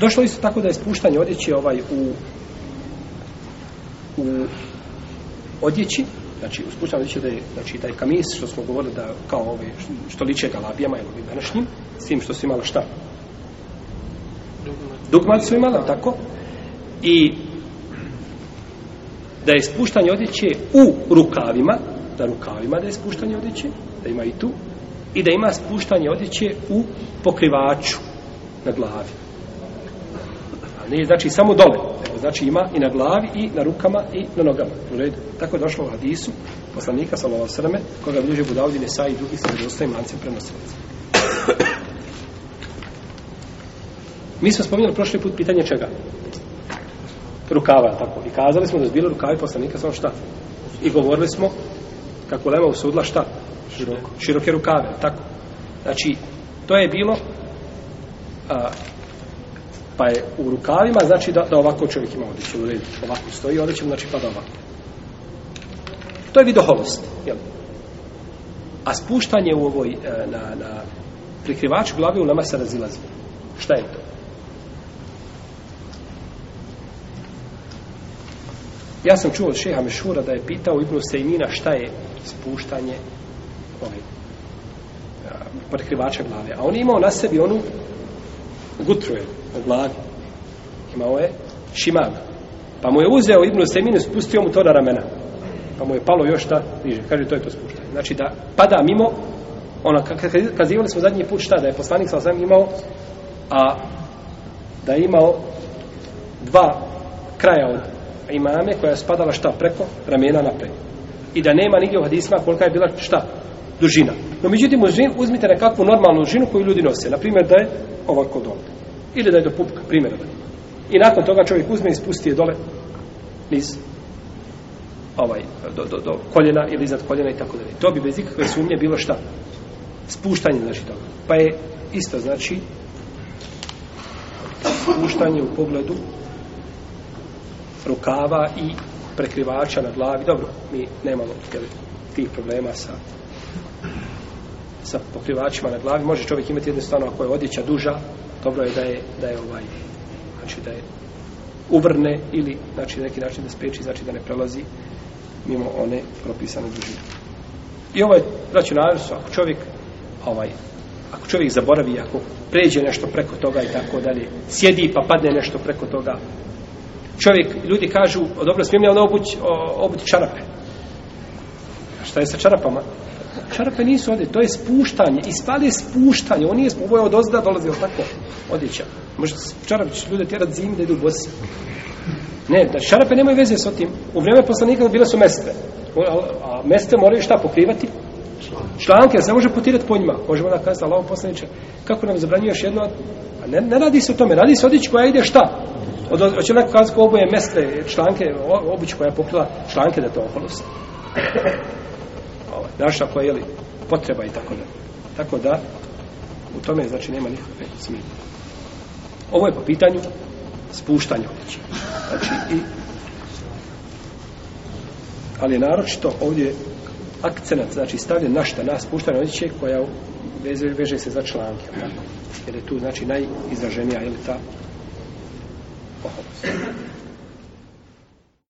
Došlo isto tako da je spuštanje odjeće ovaj u, u odjeći, znači u spuštanje da je znači, taj kamis što smo govorili da kao ove, što liče galabijama ili ovim današnjim, s tim što su imali šta? Dugmat su imali, tako? I da je spuštanje odjeće u rukavima, da rukavima da je spuštanje odjeće, da ima i tu, i da ima spuštanje odjeće u pokrivaču na glavi ne nije znači samo dole, znači ima i na glavi i na rukama i na nogama. U redu. Tako je došlo u hadisu poslanika sallallahu Srme koga bliže Budavdi sa i drugi sa vjerodostojnim prema Mi smo spominjali prošli put pitanje čega? Rukava, tako. I kazali smo da je bilo rukavi poslanika samo šta? I govorili smo kako Lema usudla šta? Široke rukave, tako. Znači, to je bilo a, pa je u rukavima, znači da, da ovako čovjek ima odjeću, ovako stoji će znači pada ovako. To je vidoholost, jel? A spuštanje u ovoj, e, na, na prikrivaču glave u nama se razilazi. Šta je to? Ja sam čuo od šeha Mešura da je pitao i Sejmina šta je spuštanje ovaj, e, prikrivača glave. A on je imao na sebi onu gutruje u glavi. Imao je šimag. Pa mu je uzeo Ibnu Semin i spustio mu to na ramena. Pa mu je palo još šta niže. Kaže, to je to spuštanje. Znači da pada mimo, ono, kazivali smo zadnji put šta, da je poslanik sa osam imao, a da je imao dva kraja od imame koja je spadala šta preko ramena napred. I da nema nigdje u hadisma kolika je bila šta dužina. No međutim, uzmite nekakvu normalnu dužinu koju ljudi nose. Na primjer da je ovako dole. Ili da je do pupka, primjer I nakon toga čovjek uzme i spusti je dole niz ovaj, do, do, do koljena ili iznad koljena i tako dalje. To bi bez ikakve sumnje bilo šta? Spuštanje znači toga. Pa je isto znači spuštanje u pogledu rukava i prekrivača na glavi. Dobro, mi nemamo tih problema sa sa pokrivačima na glavi, može čovjek imati jednostavno ako je odjeća duža, dobro je da je, da je ovaj, znači da je uvrne ili znači na neki način da spriječi, znači da ne prelazi mimo one propisane dužine. I ovo je, znači ako čovjek ovaj, ako čovjek zaboravi, ako pređe nešto preko toga i tako dalje, sjedi pa padne nešto preko toga, čovjek, ljudi kažu, dobro, smijem li ono obući čarape? šta je sa čarapama? Šarape nisu ovdje, to je spuštanje. I je spuštanje. On nije, ovo je od ozda dolazio tako odjeća. Možda čarape će ljude tjerati zim da idu bosi. Ne, da šarape nemaju veze s tim. U vrijeme poslanika bile su meste. A meste moraju šta pokrivati? Članke, se može potirati po njima. Možemo da kazati, Allaho poslaniče, kako nam zabranjuje još jedno? A ne, ne, radi se o tome, radi se odjeći koja ide šta? Od, hoće neko kazati oboje meste, članke, obuć koja je pokrila članke da to okolosti naša koja je li, potreba i tako da. Tako da, u tome znači nema nikakve smije. Ovo je po pitanju spuštanja odjeće. Znači i ali je naročito ovdje akcenat, znači stavljen na šta, na spuštanje odjeće koja veže, veže se za članke. Jer je tu znači najizraženija li ta